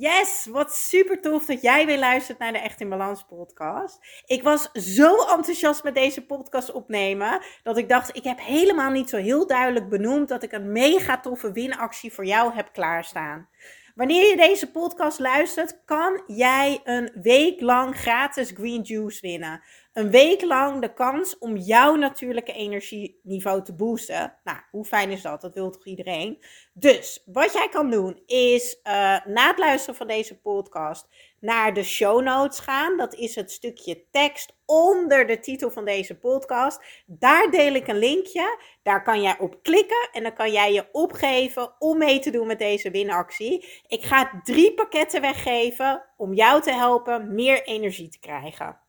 Yes, wat super tof dat jij weer luistert naar de Echt in Balans podcast. Ik was zo enthousiast met deze podcast opnemen dat ik dacht, ik heb helemaal niet zo heel duidelijk benoemd dat ik een mega toffe winactie voor jou heb klaarstaan. Wanneer je deze podcast luistert, kan jij een week lang gratis green juice winnen een week lang de kans om jouw natuurlijke energieniveau te boosten. Nou, hoe fijn is dat? Dat wil toch iedereen? Dus wat jij kan doen is uh, na het luisteren van deze podcast naar de show notes gaan. Dat is het stukje tekst onder de titel van deze podcast. Daar deel ik een linkje. Daar kan jij op klikken en dan kan jij je opgeven om mee te doen met deze winactie. Ik ga drie pakketten weggeven om jou te helpen meer energie te krijgen.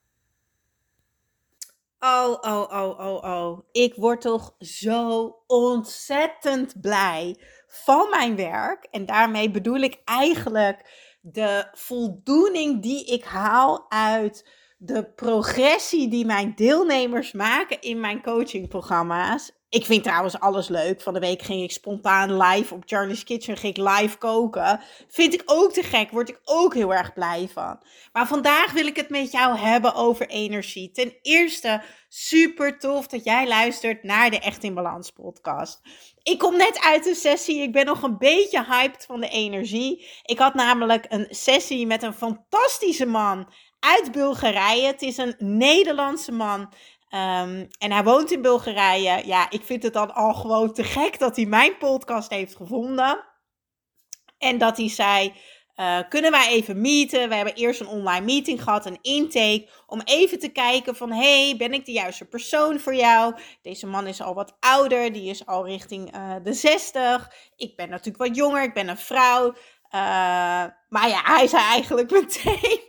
Oh, oh, oh, oh, oh. Ik word toch zo ontzettend blij van mijn werk. En daarmee bedoel ik eigenlijk de voldoening die ik haal uit de progressie die mijn deelnemers maken in mijn coachingprogramma's. Ik vind trouwens alles leuk. Van de week ging ik spontaan live op Charlie's Kitchen ging ik live koken. Vind ik ook te gek. Word ik ook heel erg blij van. Maar vandaag wil ik het met jou hebben over energie. Ten eerste super tof dat jij luistert naar de Echt in Balans podcast. Ik kom net uit een sessie. Ik ben nog een beetje hyped van de energie. Ik had namelijk een sessie met een fantastische man uit Bulgarije. Het is een Nederlandse man. Um, en hij woont in Bulgarije. Ja, ik vind het dan al gewoon te gek dat hij mijn podcast heeft gevonden. En dat hij zei: uh, Kunnen wij even meeten? We hebben eerst een online meeting gehad, een intake. Om even te kijken: van hey, ben ik de juiste persoon voor jou? Deze man is al wat ouder, die is al richting uh, de 60. Ik ben natuurlijk wat jonger, ik ben een vrouw. Uh, maar ja, hij zei eigenlijk meteen.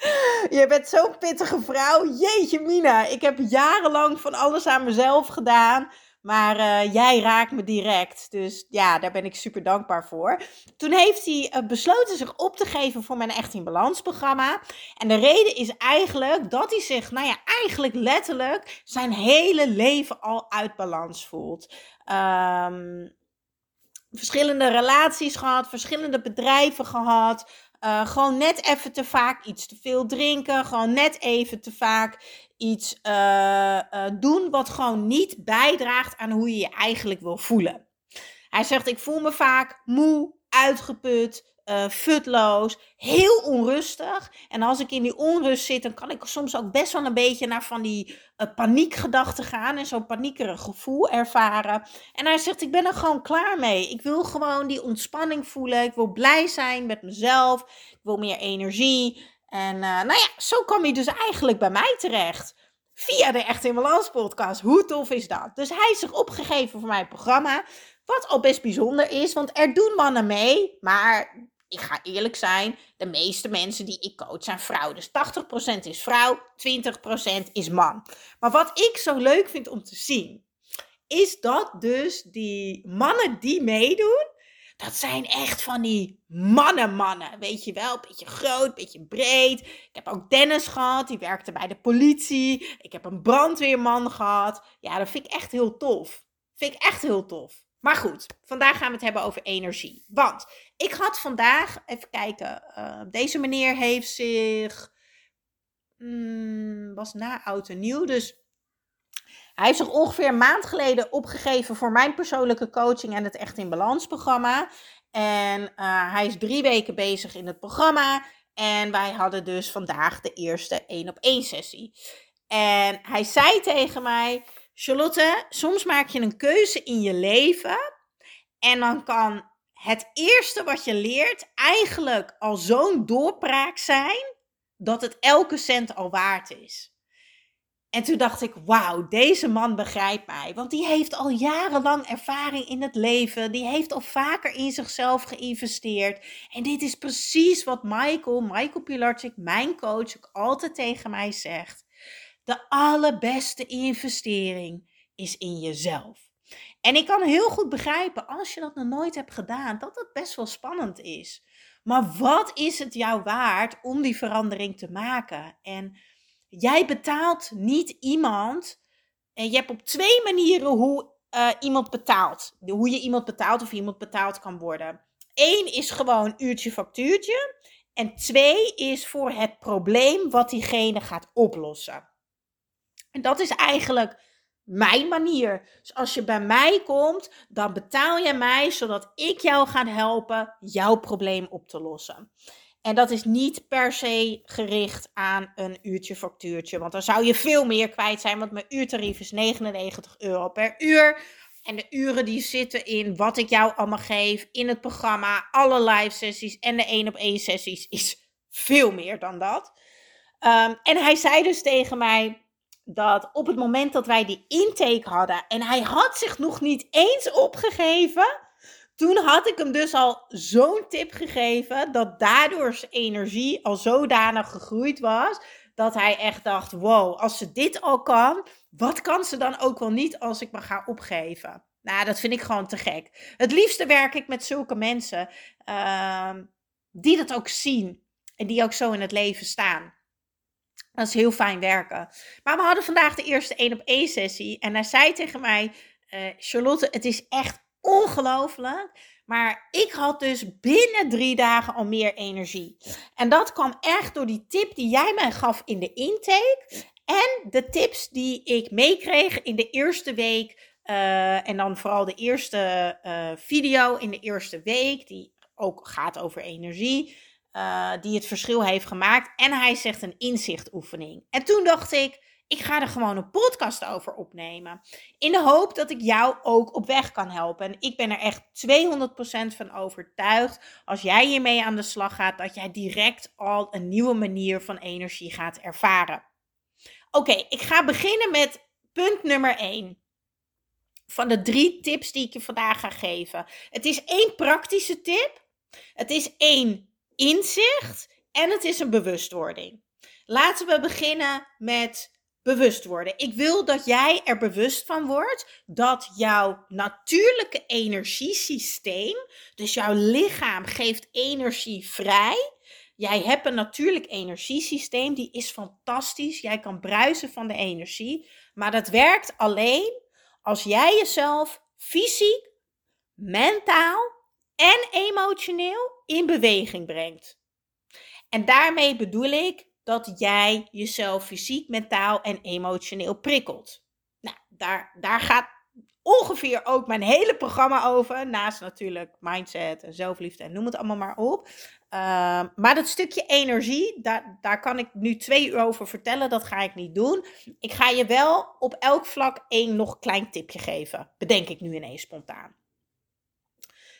Je bent zo'n pittige vrouw. Jeetje, Mina. Ik heb jarenlang van alles aan mezelf gedaan. Maar uh, jij raakt me direct. Dus ja, daar ben ik super dankbaar voor. Toen heeft hij uh, besloten zich op te geven voor mijn Echt in Balans programma. En de reden is eigenlijk dat hij zich, nou ja, eigenlijk letterlijk zijn hele leven al uit balans voelt. Um, verschillende relaties gehad, verschillende bedrijven gehad. Uh, gewoon net even te vaak iets te veel drinken. Gewoon net even te vaak iets uh, uh, doen wat gewoon niet bijdraagt aan hoe je je eigenlijk wil voelen. Hij zegt: Ik voel me vaak moe, uitgeput, uh, futloos, heel onrustig. En als ik in die onrust zit, dan kan ik soms ook best wel een beetje naar van die uh, paniekgedachten gaan en zo'n paniekerig gevoel ervaren. En hij zegt, ik ben er gewoon klaar mee. Ik wil gewoon die ontspanning voelen. Ik wil blij zijn met mezelf. Ik wil meer energie. En uh, nou ja, zo kwam hij dus eigenlijk bij mij terecht. Via de Echt in Balans podcast. Hoe tof is dat? Dus hij is zich opgegeven voor mijn programma. Wat al best bijzonder is, want er doen mannen mee. Maar ik ga eerlijk zijn, de meeste mensen die ik coach zijn vrouw. Dus 80% is vrouw, 20% is man. Maar wat ik zo leuk vind om te zien, is dat dus die mannen die meedoen, dat zijn echt van die mannen-mannen. Weet je wel, een beetje groot, een beetje breed. Ik heb ook Dennis gehad, die werkte bij de politie. Ik heb een brandweerman gehad. Ja, dat vind ik echt heel tof. Vind ik echt heel tof. Maar goed, vandaag gaan we het hebben over energie. Want ik had vandaag, even kijken, uh, deze meneer heeft zich, mm, was na oud en nieuw, dus hij heeft zich ongeveer een maand geleden opgegeven voor mijn persoonlijke coaching en het Echt in Balans programma. En uh, hij is drie weken bezig in het programma. En wij hadden dus vandaag de eerste één op één sessie. En hij zei tegen mij: Charlotte, soms maak je een keuze in je leven. En dan kan het eerste wat je leert eigenlijk al zo'n doorbraak zijn. dat het elke cent al waard is. En toen dacht ik, wauw, deze man begrijpt mij. Want die heeft al jarenlang ervaring in het leven. Die heeft al vaker in zichzelf geïnvesteerd. En dit is precies wat Michael, Michael Pilarczyk, mijn coach, ook altijd tegen mij zegt. De allerbeste investering is in jezelf. En ik kan heel goed begrijpen, als je dat nog nooit hebt gedaan, dat het best wel spannend is. Maar wat is het jou waard om die verandering te maken? En jij betaalt niet iemand. En je hebt op twee manieren hoe uh, iemand betaalt. Hoe je iemand betaalt of iemand betaald kan worden. één is gewoon uurtje factuurtje. En twee is voor het probleem wat diegene gaat oplossen. En dat is eigenlijk mijn manier. Dus als je bij mij komt, dan betaal je mij zodat ik jou ga helpen jouw probleem op te lossen. En dat is niet per se gericht aan een uurtje factuurtje. Want dan zou je veel meer kwijt zijn. Want mijn uurtarief is 99 euro per uur. En de uren die zitten in wat ik jou allemaal geef. In het programma, alle live sessies en de één op één sessies is veel meer dan dat. Ehm, en hij zei dus tegen mij dat op het moment dat wij die intake hadden. En hij had zich nog niet eens opgegeven toen had ik hem dus al zo'n tip gegeven dat daardoor zijn energie al zodanig gegroeid was dat hij echt dacht: wow, als ze dit al kan, wat kan ze dan ook wel niet als ik me ga opgeven? Nou, dat vind ik gewoon te gek. Het liefste werk ik met zulke mensen uh, die dat ook zien en die ook zo in het leven staan. Dat is heel fijn werken. Maar we hadden vandaag de eerste 1 op 1 sessie en hij zei tegen mij: uh, Charlotte, het is echt ongelooflijk. Maar ik had dus binnen drie dagen al meer energie. En dat kwam echt door die tip die jij mij gaf in de intake. En de tips die ik meekreeg in de eerste week. Uh, en dan vooral de eerste uh, video in de eerste week. Die ook gaat over energie. Uh, die het verschil heeft gemaakt. En hij zegt een inzichtoefening. En toen dacht ik ik ga er gewoon een podcast over opnemen. In de hoop dat ik jou ook op weg kan helpen. En ik ben er echt 200% van overtuigd. Als jij hiermee aan de slag gaat, dat jij direct al een nieuwe manier van energie gaat ervaren. Oké, ik ga beginnen met punt nummer 1. Van de drie tips die ik je vandaag ga geven. Het is één praktische tip. Het is één inzicht. En het is een bewustwording. Laten we beginnen met bewust worden. Ik wil dat jij er bewust van wordt dat jouw natuurlijke energiesysteem, dus jouw lichaam geeft energie vrij. Jij hebt een natuurlijk energiesysteem, die is fantastisch. Jij kan bruisen van de energie, maar dat werkt alleen als jij jezelf fysiek, mentaal en emotioneel in beweging brengt. En daarmee bedoel ik dat jij jezelf fysiek, mentaal en emotioneel prikkelt. Nou, daar, daar gaat ongeveer ook mijn hele programma over. Naast natuurlijk mindset en zelfliefde en noem het allemaal maar op. Uh, maar dat stukje energie, daar, daar kan ik nu twee uur over vertellen. Dat ga ik niet doen. Ik ga je wel op elk vlak één nog klein tipje geven. Bedenk ik nu ineens spontaan.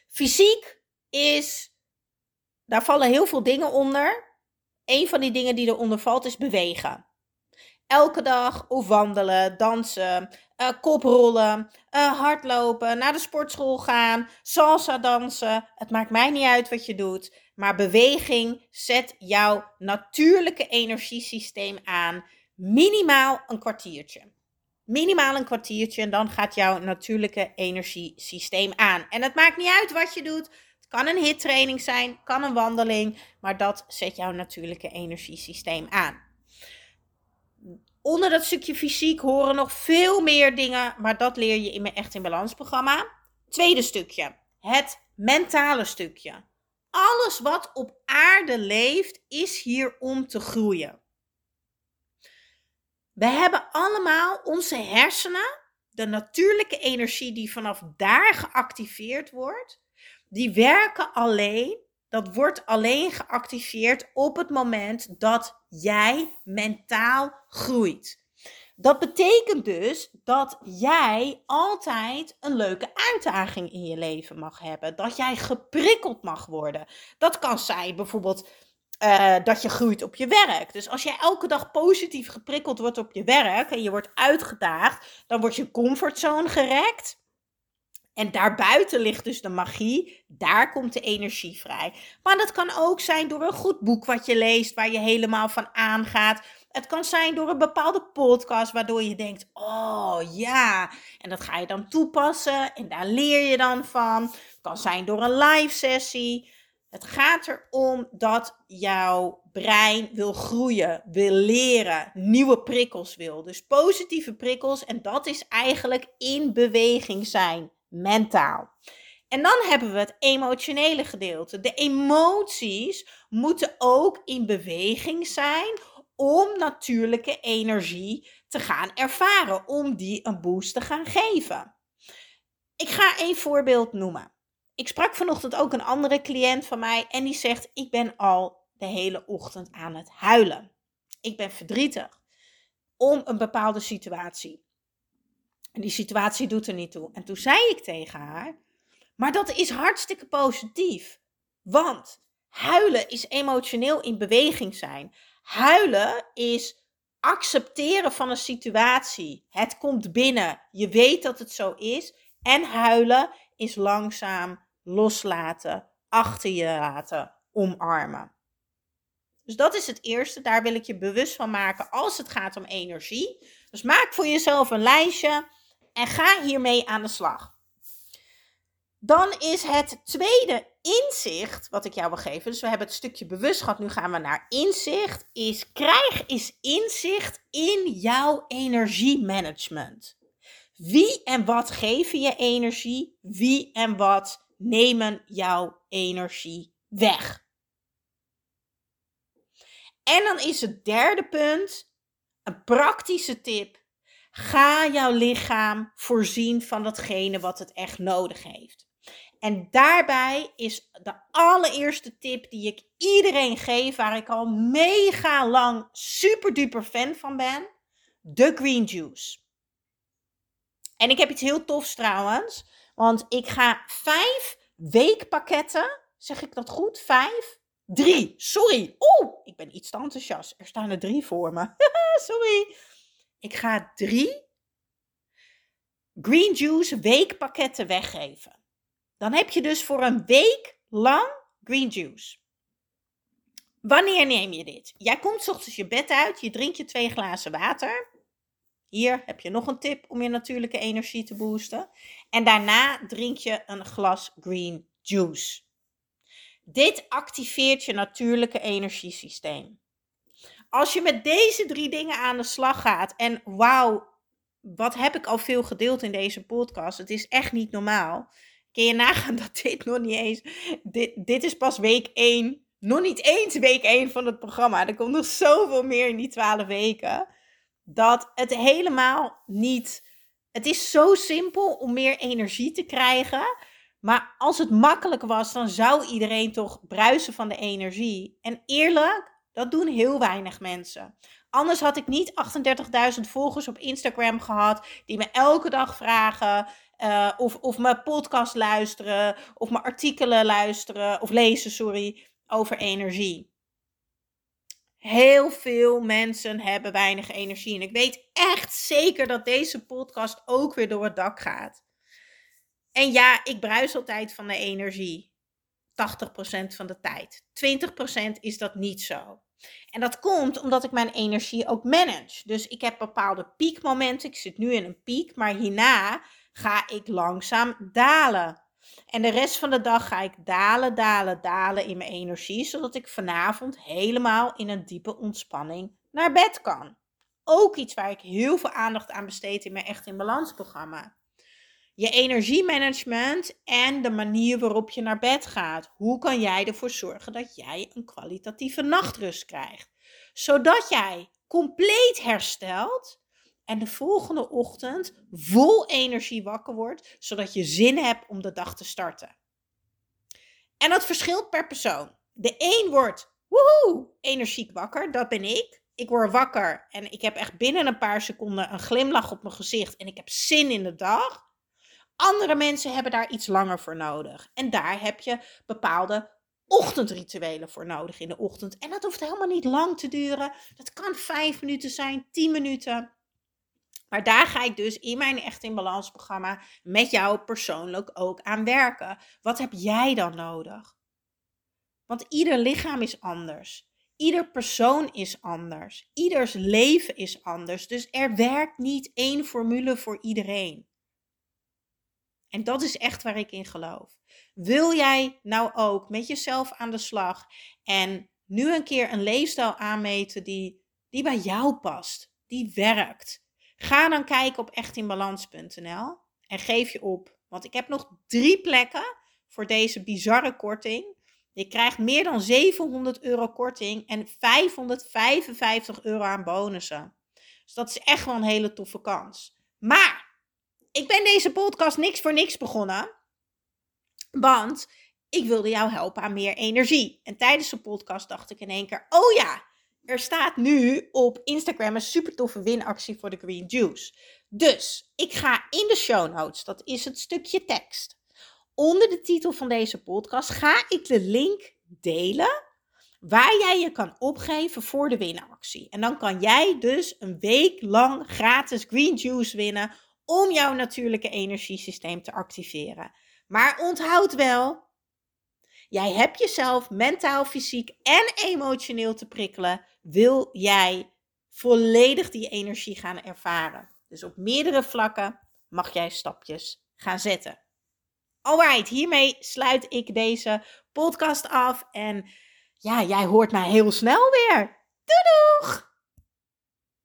Fysiek is, daar vallen heel veel dingen onder een van die dingen die eronder valt is bewegen. Elke dag of wandelen, dansen, uh, koprollen, uh, hardlopen, naar de sportschool gaan, salsa dansen. Het maakt mij niet uit wat je doet. Maar beweging zet jouw natuurlijke energiesysteem aan. Minimaal een kwartiertje. Minimaal een kwartiertje en dan gaat jouw natuurlijke energiesysteem aan. En het maakt niet uit wat je doet. Kan een hittraining zijn, kan een wandeling, maar dat zet jouw natuurlijke energiesysteem aan. Onder dat stukje fysiek horen nog veel meer dingen, maar dat leer je in mijn Echt in Balans programma. Tweede stukje, het mentale stukje. Alles wat op aarde leeft, is hier om te groeien. We hebben allemaal onze hersenen, de natuurlijke energie die vanaf daar geactiveerd wordt, die werken alleen, dat wordt alleen geactiveerd op het moment dat jij mentaal groeit. Dat betekent dus dat jij altijd een leuke uitdaging in je leven mag hebben. Dat jij geprikkeld mag worden. Dat kan zijn bijvoorbeeld uh, dat je groeit op je werk. Dus als jij elke dag positief geprikkeld wordt op je werk en je wordt uitgedaagd, dan wordt je comfortzone gerekt. En daarbuiten ligt dus de magie. Daar komt de energie vrij. Maar dat kan ook zijn door een goed boek wat je leest, waar je helemaal van aangaat. Het kan zijn door een bepaalde podcast, waardoor je denkt: oh ja. En dat ga je dan toepassen en daar leer je dan van. Het kan zijn door een live sessie. Het gaat erom dat jouw brein wil groeien, wil leren, nieuwe prikkels wil. Dus positieve prikkels en dat is eigenlijk in beweging zijn mentaal. En dan hebben we het emotionele gedeelte. De emoties moeten ook in beweging zijn om natuurlijke energie te gaan ervaren, om die een boost te gaan geven. Ik ga een voorbeeld noemen. Ik sprak vanochtend ook een andere cliënt van mij en die zegt: Ik ben al de hele ochtend aan het huilen. Ik ben verdrietig om een bepaalde situatie. En die situatie doet er niet toe. En toen zei ik tegen haar: Maar dat is hartstikke positief. Want huilen is emotioneel in beweging zijn. Huilen is accepteren van een situatie. Het komt binnen. Je weet dat het zo is. En huilen is langzaam loslaten, achter je laten, omarmen. Dus dat is het eerste. Daar wil ik je bewust van maken als het gaat om energie. Dus maak voor jezelf een lijstje en ga hiermee aan de slag. Dan is het tweede inzicht wat ik jou wil geven. Dus we hebben het stukje bewust gehad. Nu gaan we naar inzicht. Is krijg eens inzicht in jouw energiemanagement. Wie en wat geven je energie? Wie en wat nemen jouw energie weg? En dan is het derde punt, een praktische tip. Ga jouw lichaam voorzien van datgene wat het echt nodig heeft. En daarbij is de allereerste tip die ik iedereen geef, waar ik al mega lang super duper fan van ben, de green juice. En ik heb iets heel tofs trouwens, want ik ga vijf weekpakketten, zeg ik dat goed? Vijf? Drie, sorry. Oeh, ik ben iets te enthousiast. Er staan er drie voor me. sorry. Ik ga drie green juice weekpakketten weggeven. Dan heb je dus voor een week lang green juice. Wanneer neem je dit? Jij komt ochtends je bed uit, je drinkt je twee glazen water. Hier heb je nog een tip om je natuurlijke energie te boosten. En daarna drink je een glas green juice. Dit activeert je natuurlijke energiesysteem. Als je met deze drie dingen aan de slag gaat en wauw, wat heb ik al veel gedeeld in deze podcast. Het is echt niet normaal. Kun je nagaan dat dit nog niet eens. Dit, dit is pas week 1. Nog niet eens week 1 van het programma. Er komt nog zoveel meer in die 12 weken. Dat het helemaal niet. Het is zo simpel om meer energie te krijgen. Maar als het makkelijk was, dan zou iedereen toch bruisen van de energie. En eerlijk, dat doen heel weinig mensen. Anders had ik niet 38.000 volgers op Instagram gehad die me elke dag vragen uh, of, of mijn podcast luisteren of mijn artikelen luisteren of lezen, sorry, over energie. Heel veel mensen hebben weinig energie. En ik weet echt zeker dat deze podcast ook weer door het dak gaat. En ja, ik bruis altijd van de energie. 80% van de tijd. 20% is dat niet zo. En dat komt omdat ik mijn energie ook manage. Dus ik heb bepaalde piekmomenten. Ik zit nu in een piek, maar hierna ga ik langzaam dalen. En de rest van de dag ga ik dalen, dalen, dalen in mijn energie, zodat ik vanavond helemaal in een diepe ontspanning naar bed kan. Ook iets waar ik heel veel aandacht aan besteed in mijn Echt in Balans programma. Je energiemanagement en de manier waarop je naar bed gaat. Hoe kan jij ervoor zorgen dat jij een kwalitatieve nachtrust krijgt? Zodat jij compleet herstelt en de volgende ochtend vol energie wakker wordt, zodat je zin hebt om de dag te starten. En dat verschilt per persoon. De een wordt woehoe, energiek wakker, dat ben ik. Ik word wakker en ik heb echt binnen een paar seconden een glimlach op mijn gezicht en ik heb zin in de dag. Andere mensen hebben daar iets langer voor nodig. En daar heb je bepaalde ochtendrituelen voor nodig in de ochtend. En dat hoeft helemaal niet lang te duren. Dat kan vijf minuten zijn, tien minuten. Maar daar ga ik dus in mijn Echt in Balans programma met jou persoonlijk ook aan werken. Wat heb jij dan nodig? Want ieder lichaam is anders. Ieder persoon is anders. Ieders leven is anders. Dus er werkt niet één formule voor iedereen. En dat is echt waar ik in geloof. Wil jij nou ook met jezelf aan de slag en nu een keer een leefstijl aanmeten die, die bij jou past, die werkt? Ga dan kijken op echtinbalans.nl en geef je op. Want ik heb nog drie plekken voor deze bizarre korting. Je krijgt meer dan 700 euro korting en 555 euro aan bonussen. Dus dat is echt wel een hele toffe kans. Maar ik ben deze podcast niks voor niks begonnen. Want ik wilde jou helpen aan meer energie. En tijdens de podcast dacht ik in één keer: oh ja, er staat nu op Instagram een super toffe winactie voor de Green Juice. Dus ik ga in de show notes, dat is het stukje tekst. Onder de titel van deze podcast ga ik de link delen waar jij je kan opgeven voor de winactie. En dan kan jij dus een week lang gratis Green Juice winnen om jouw natuurlijke energiesysteem te activeren. Maar onthoud wel, jij hebt jezelf mentaal, fysiek en emotioneel te prikkelen. Wil jij volledig die energie gaan ervaren? Dus op meerdere vlakken mag jij stapjes gaan zetten. Alright, hiermee sluit ik deze podcast af. En ja, jij hoort mij heel snel weer. Doei doeg!